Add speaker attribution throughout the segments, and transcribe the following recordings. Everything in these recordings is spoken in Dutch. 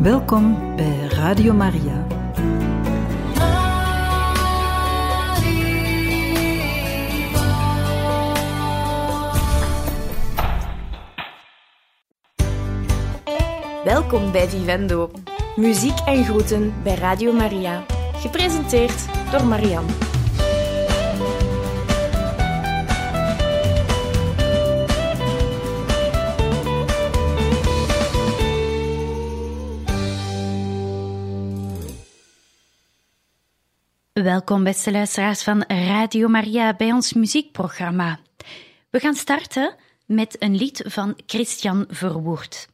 Speaker 1: Welkom bij Radio Maria.
Speaker 2: Welkom bij Vivendo. Muziek en groeten bij Radio Maria. Gepresenteerd door Marianne.
Speaker 3: Welkom, beste luisteraars van Radio Maria, bij ons muziekprogramma. We gaan starten met een lied van Christian Verwoerd.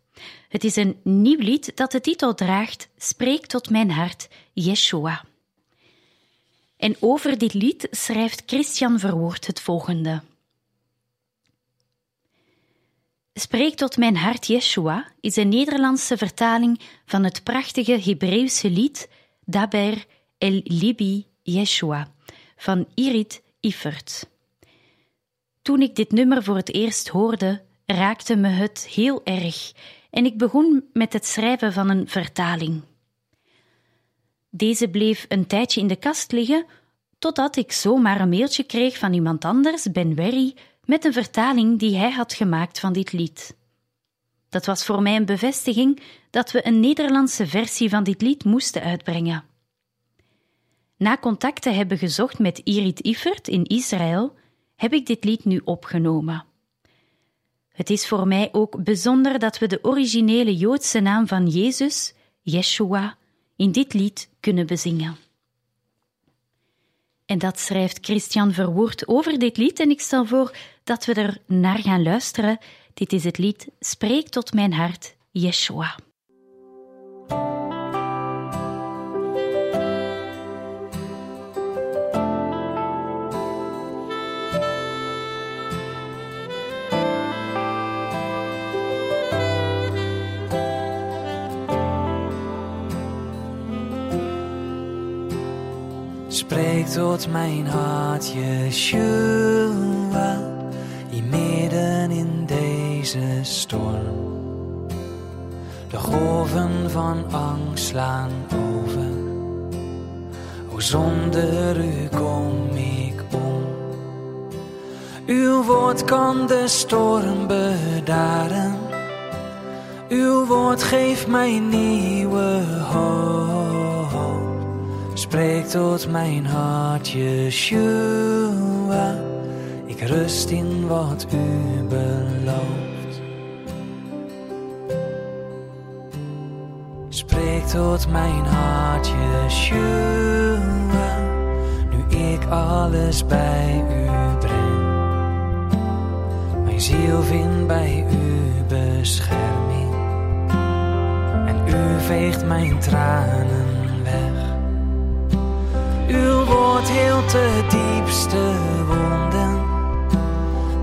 Speaker 3: Het is een nieuw lied dat de titel draagt Spreek tot mijn hart, Yeshua. En over dit lied schrijft Christian Verwoerd het volgende. Spreek tot mijn hart, Yeshua is een Nederlandse vertaling van het prachtige Hebreeuwse lied Daber El Libi Yeshua van Irit Ifert. Toen ik dit nummer voor het eerst hoorde, raakte me het heel erg en ik begon met het schrijven van een vertaling. Deze bleef een tijdje in de kast liggen, totdat ik zomaar een mailtje kreeg van iemand anders, Ben Werry, met een vertaling die hij had gemaakt van dit lied. Dat was voor mij een bevestiging dat we een Nederlandse versie van dit lied moesten uitbrengen. Na contact te hebben gezocht met Irit Ifert in Israël, heb ik dit lied nu opgenomen. Het is voor mij ook bijzonder dat we de originele Joodse naam van Jezus, Yeshua, in dit lied kunnen bezingen. En dat schrijft Christian Verwoerd over dit lied en ik stel voor dat we er naar gaan luisteren. Dit is het lied Spreek tot mijn hart, Yeshua.
Speaker 4: Spreek tot mijn hart, Yeshua, in midden in deze storm. De golven van angst slaan over. O, zonder u kom ik om. Uw woord kan de storm bedaren. Uw woord geeft mij nieuwe hoop. Spreek tot mijn hart, Yeshua. Ik rust in wat u belooft. Spreek tot mijn hart, Yeshua. Nu ik alles bij u breng. Mijn ziel vindt bij u bescherming. En u veegt mijn tranen. Uw woord heelt de diepste wonden.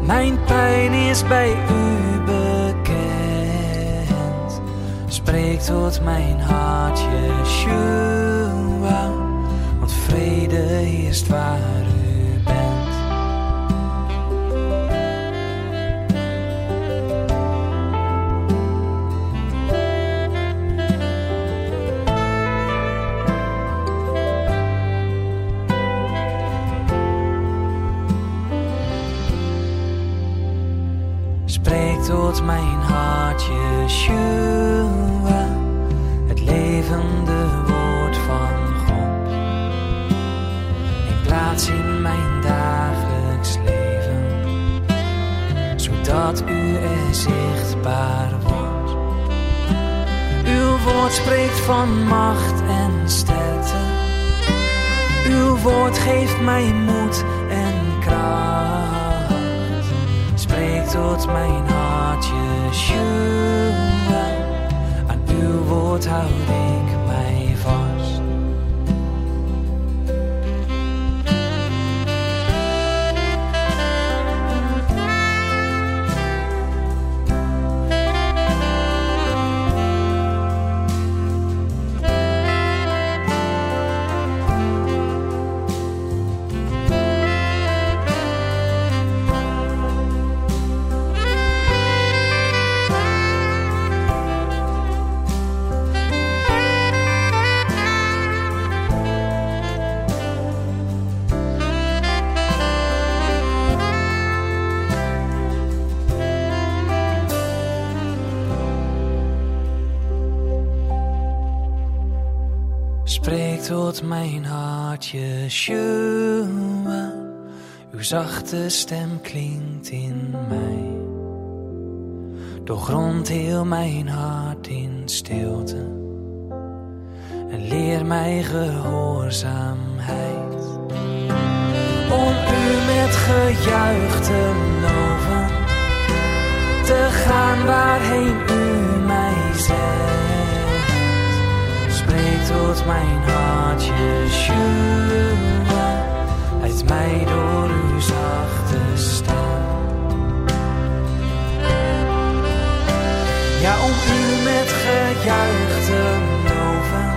Speaker 4: Mijn pijn is bij u bekend. Spreek tot mijn hart, Yeshua. Want vrede is waar tot mijn hart, Yeshua. Uw zachte stem klinkt in mij. Doorgrond heel mijn hart in stilte. En leer mij gehoorzaamheid. Om u met gejuich te loven. Te gaan waarheen u mij zegt. Tot mijn hart, Yeshua. Leid mij door uw zachte stem. Ja, om u met gejuich te loven.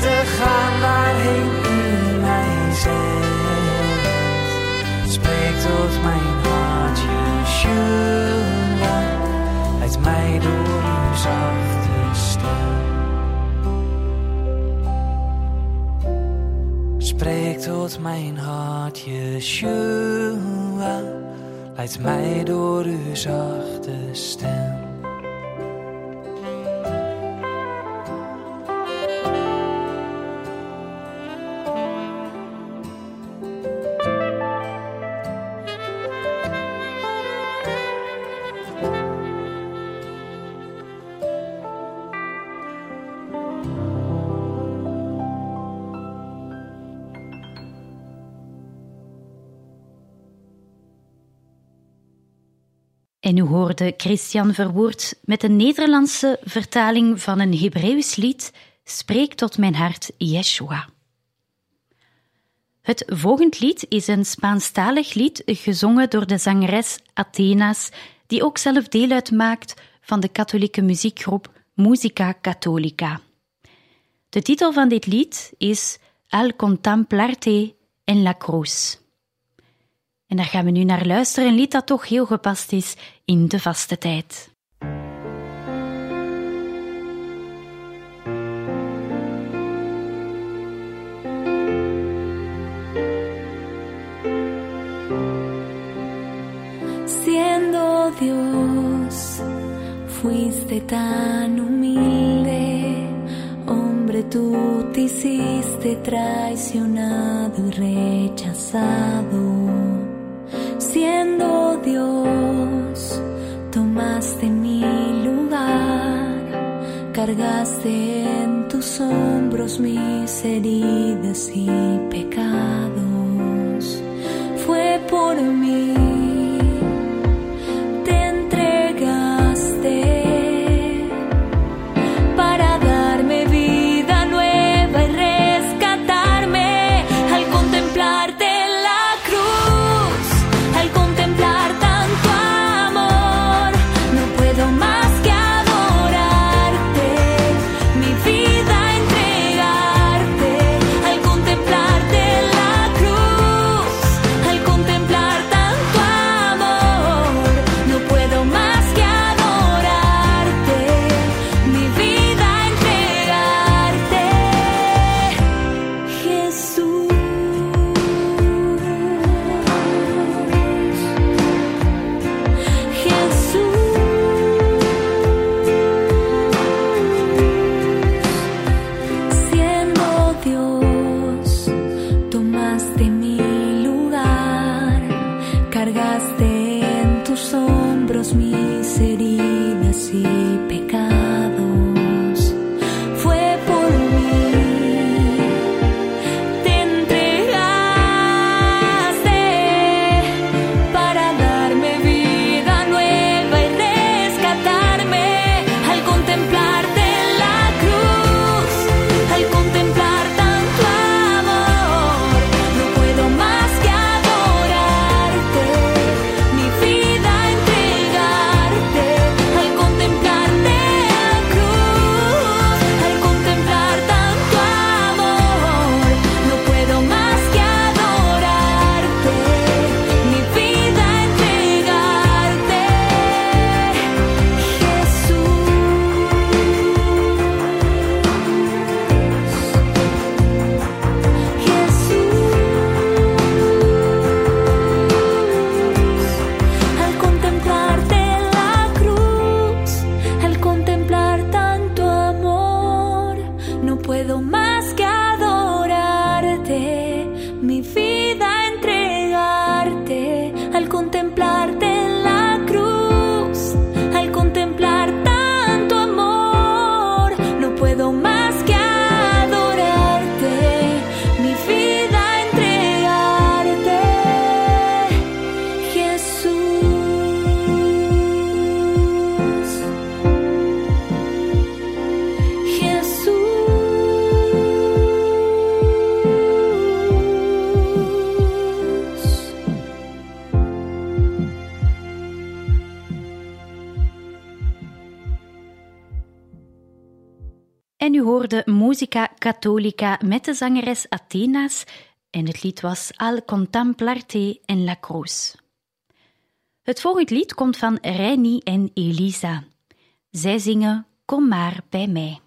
Speaker 4: Te gaan waarheen u mij zegt. Spreek tot mijn hart, Yeshua. Leid mij door uw zachte stem. Spreek tot mijn hart, Yeshua. Leid mij door uw zachte stem.
Speaker 3: Hoorde Christian Verwoerd met een Nederlandse vertaling van een Hebreeuws lied Spreek tot mijn hart, Yeshua. Het volgend lied is een Spaanstalig lied gezongen door de zangeres Athena's, die ook zelf deel uitmaakt van de katholieke muziekgroep Musica Catholica. De titel van dit lied is Al contemplarte en la cruz. En daar gaan we nu naar luisteren, een lied dat toch heel gepast is in de vaste tijd.
Speaker 5: Siendo Dios, fuiste tan humilde, hombre tú te hiciste traicionado y rechazado. Dios, tomaste mi lugar, cargaste en tus hombros mis heridas y pecados.
Speaker 3: Catholica met de zangeres Athena's en het lied was Al Contemplarte en La Cruz. Het volgende lied komt van Reni en Elisa. Zij zingen Kom maar bij mij.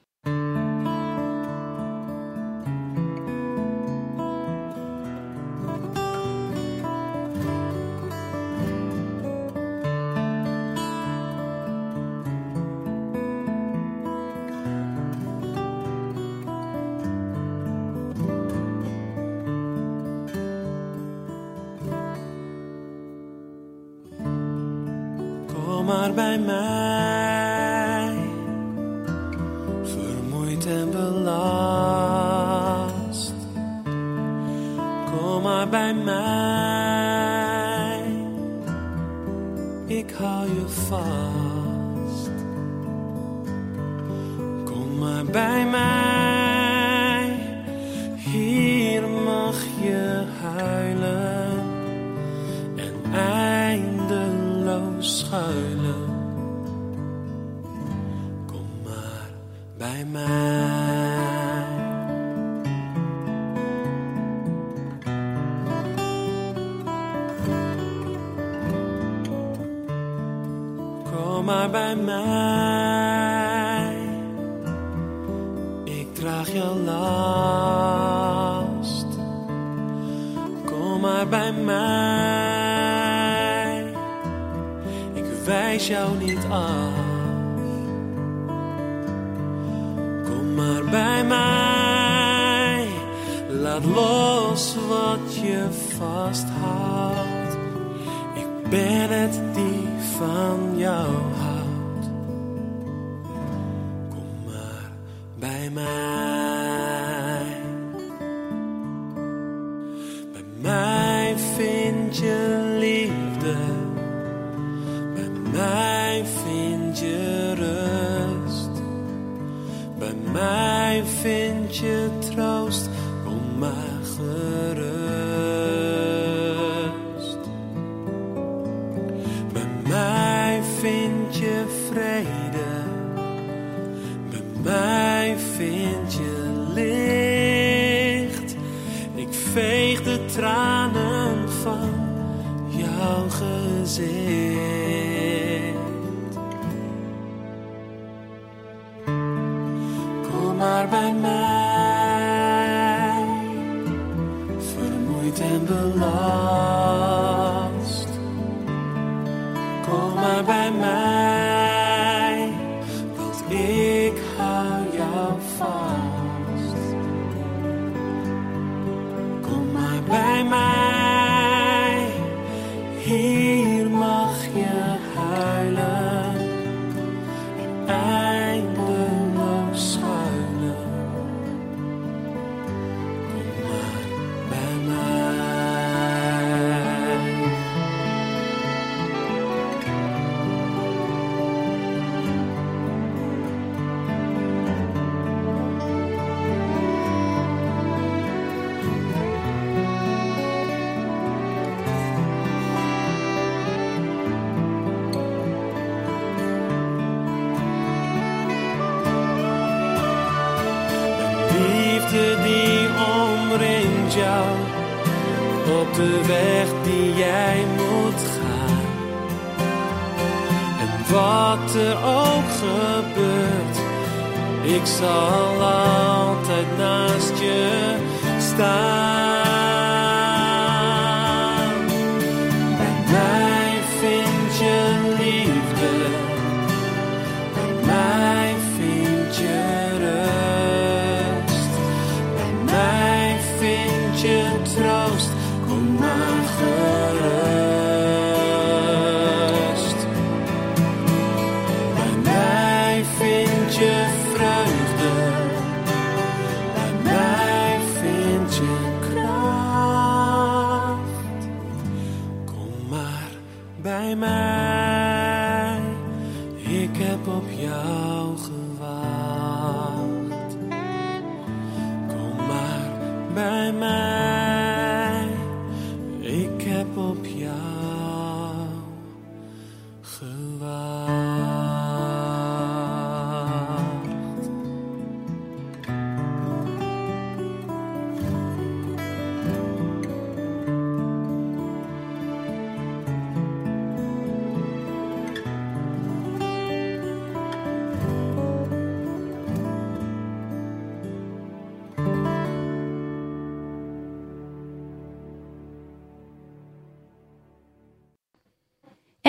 Speaker 6: draag je last. Kom maar bij mij, ik wijs jou niet af. Kom maar bij mij, laat los wat je vasthoudt. Ik ben het die van jou Mar by Mar. Ik zal altijd naast je staan.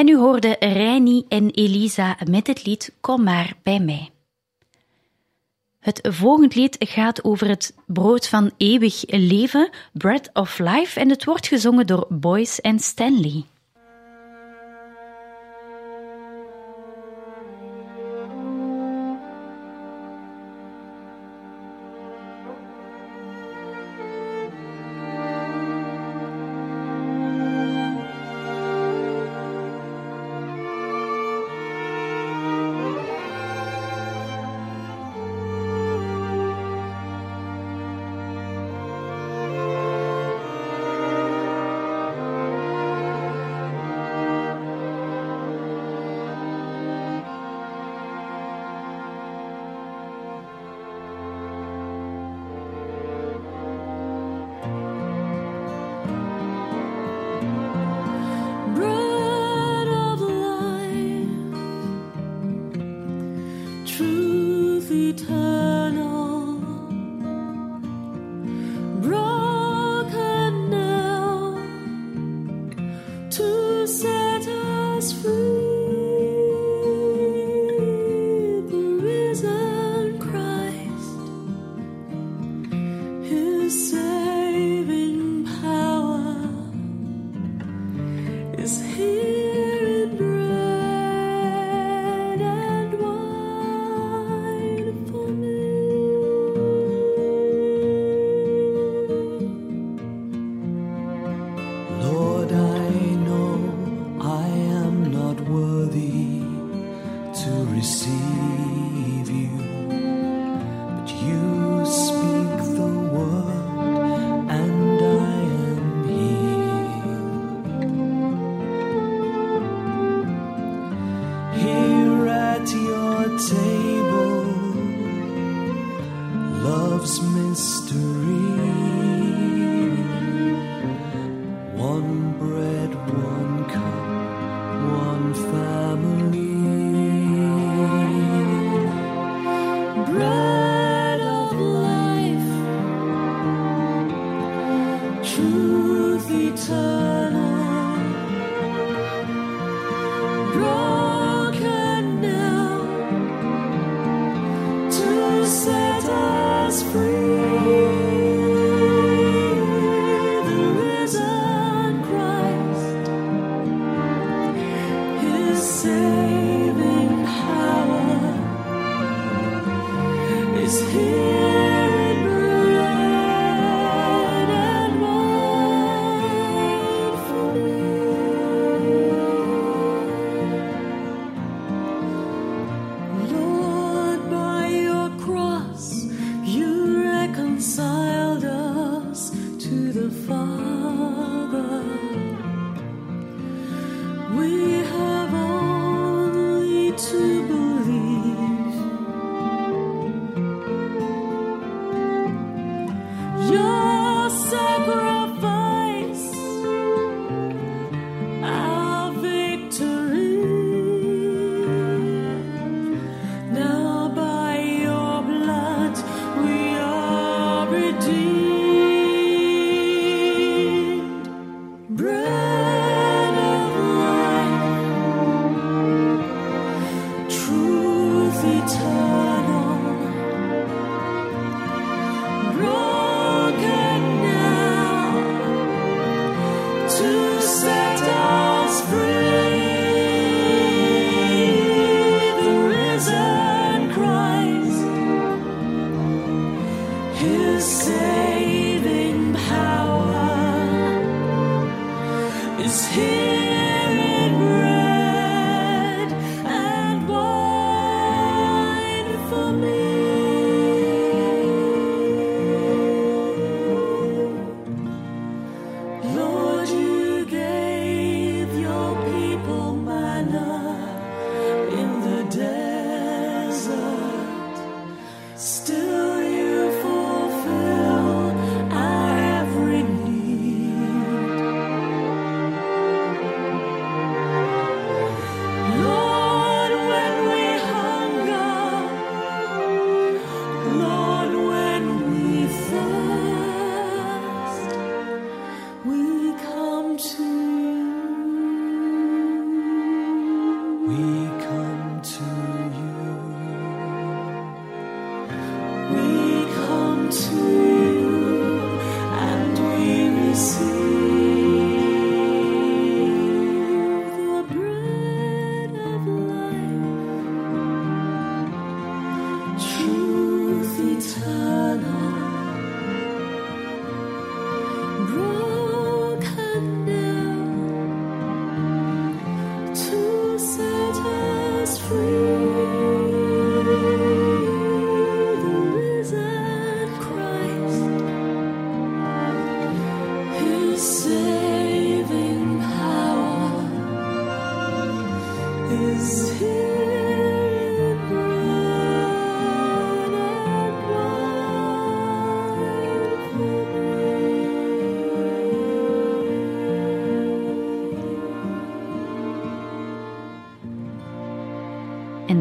Speaker 5: En u hoorde Reini en Elisa met het lied Kom maar bij mij. Het volgende lied gaat over het brood van eeuwig leven, Bread of Life, en het wordt gezongen door Boyce en Stanley.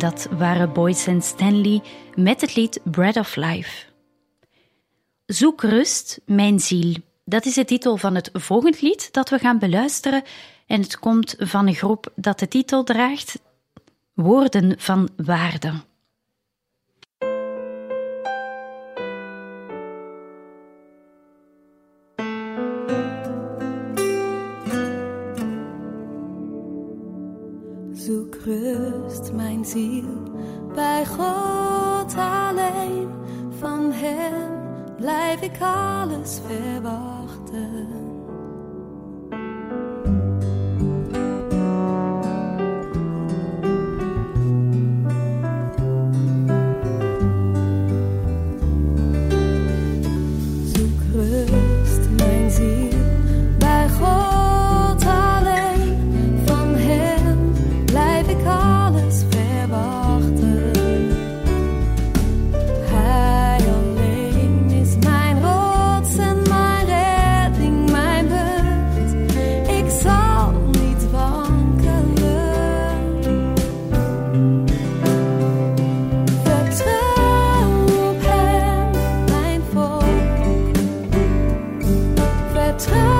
Speaker 3: dat waren Boys and Stanley met het lied Bread of Life. Zoek rust, mijn ziel. Dat is de titel van het volgende lied dat we gaan beluisteren. En het komt van een groep dat de titel draagt Woorden van Waarde.
Speaker 5: bij God alleen. Van Hem blijf ik alles verwachten.
Speaker 3: time.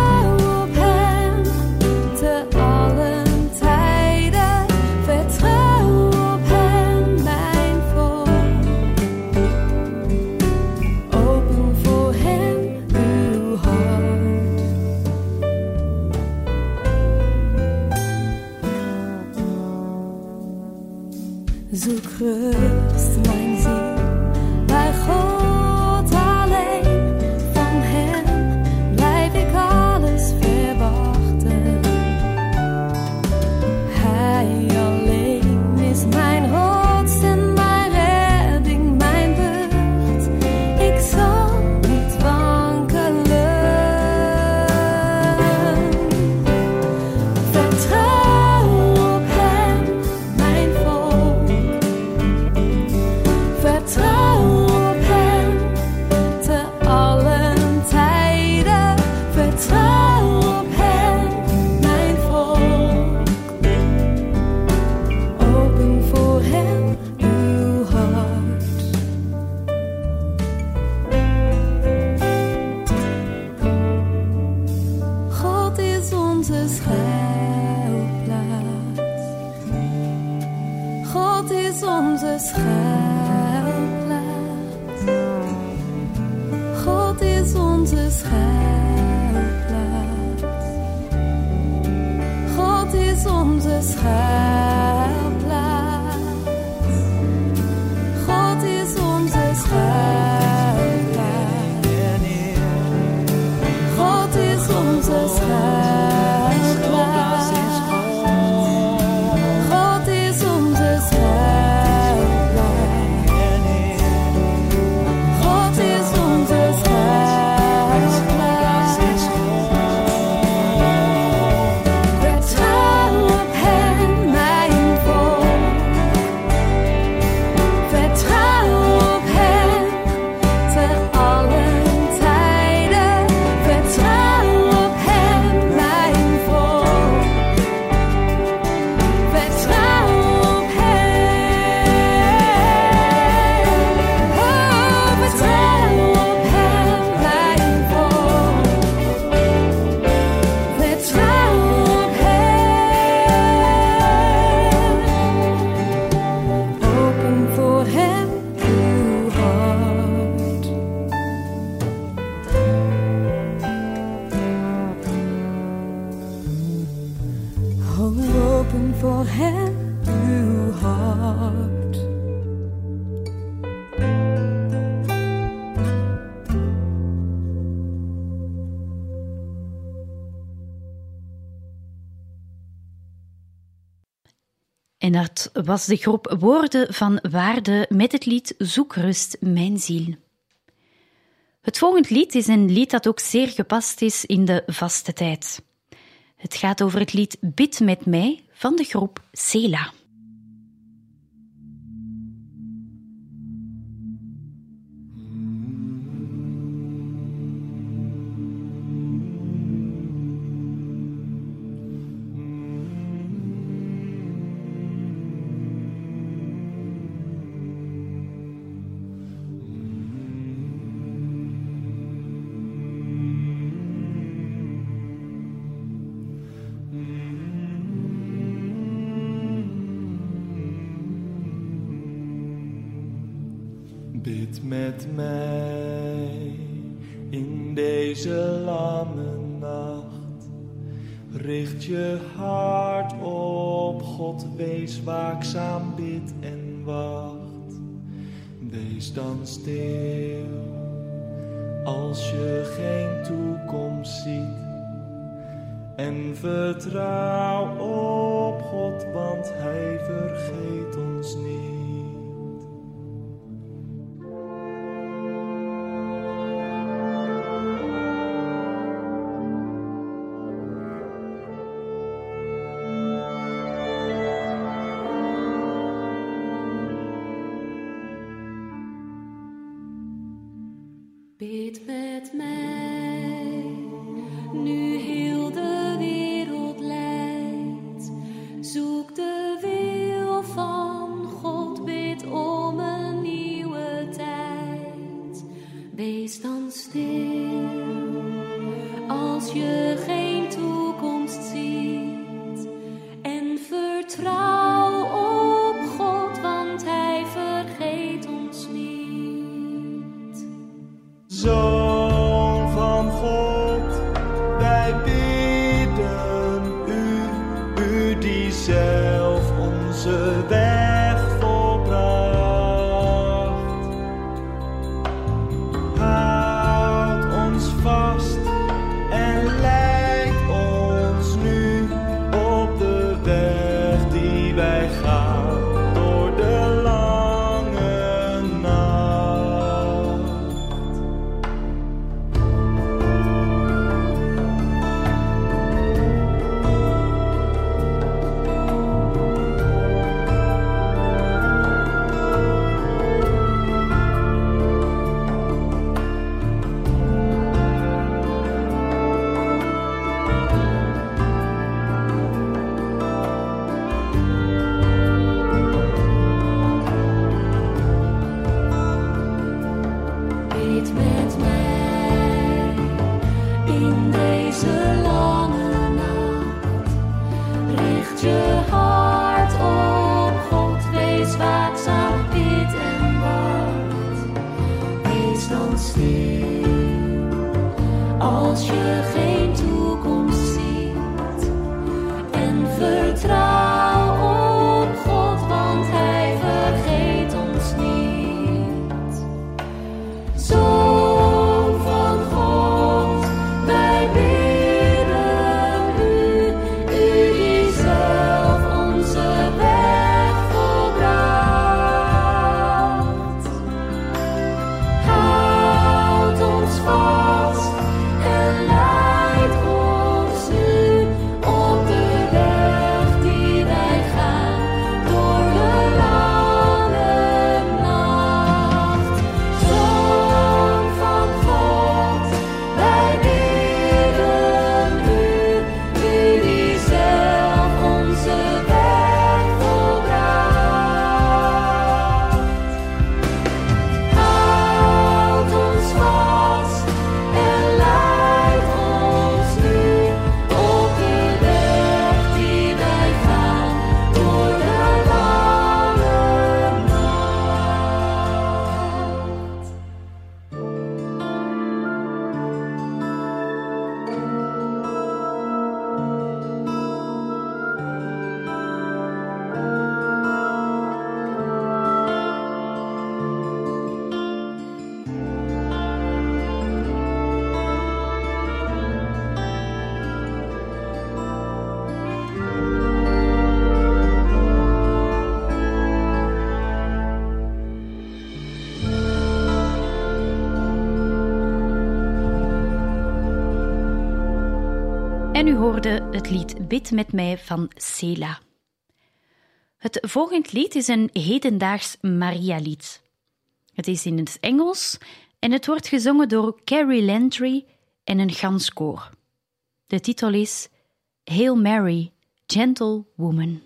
Speaker 3: Dat was de groep Woorden van Waarde met het lied Zoek rust, mijn ziel. Het volgende lied is een lied dat ook zeer gepast is in de vaste tijd. Het gaat over het lied Bid met mij van de groep Sela.
Speaker 5: Met mij in deze lamme nacht. Richt je hart op God, wees waakzaam, bid en wacht. Wees dan stil als je geen toekomst ziet. En vertrouw op God, want Hij vergeet ons
Speaker 4: als In deze lange nacht richt je hart op God,
Speaker 5: wees waakzaam, piet en wat is dan stil. Hoorde het lied Bid met mij van Sela. Het volgende lied is een hedendaags Maria-lied. Het is in het Engels en het wordt gezongen door Carrie Landry en een ganskoor. De titel is Hail Mary, Gentle Woman.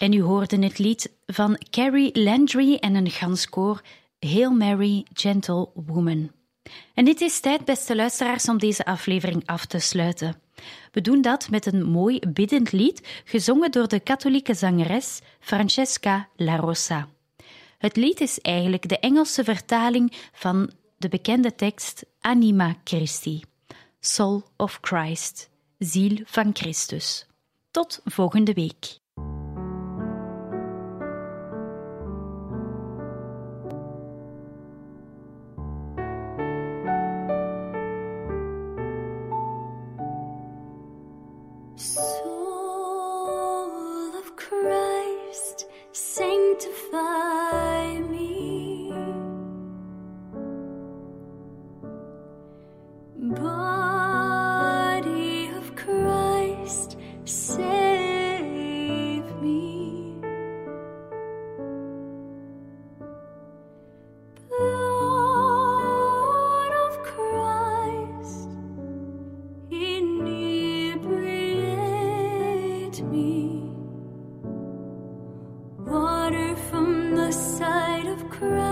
Speaker 5: En u hoorde het lied van Carrie Landry en een ganskoor Hail Mary, Gentle Woman. En dit is tijd, beste luisteraars, om deze aflevering af te sluiten. We doen dat met een mooi biddend lied, gezongen door de katholieke zangeres Francesca La Rosa. Het lied is eigenlijk de Engelse vertaling van de bekende tekst Anima Christi, Soul of Christ, ziel van Christus. Tot volgende week. me. Water from the side of Christ.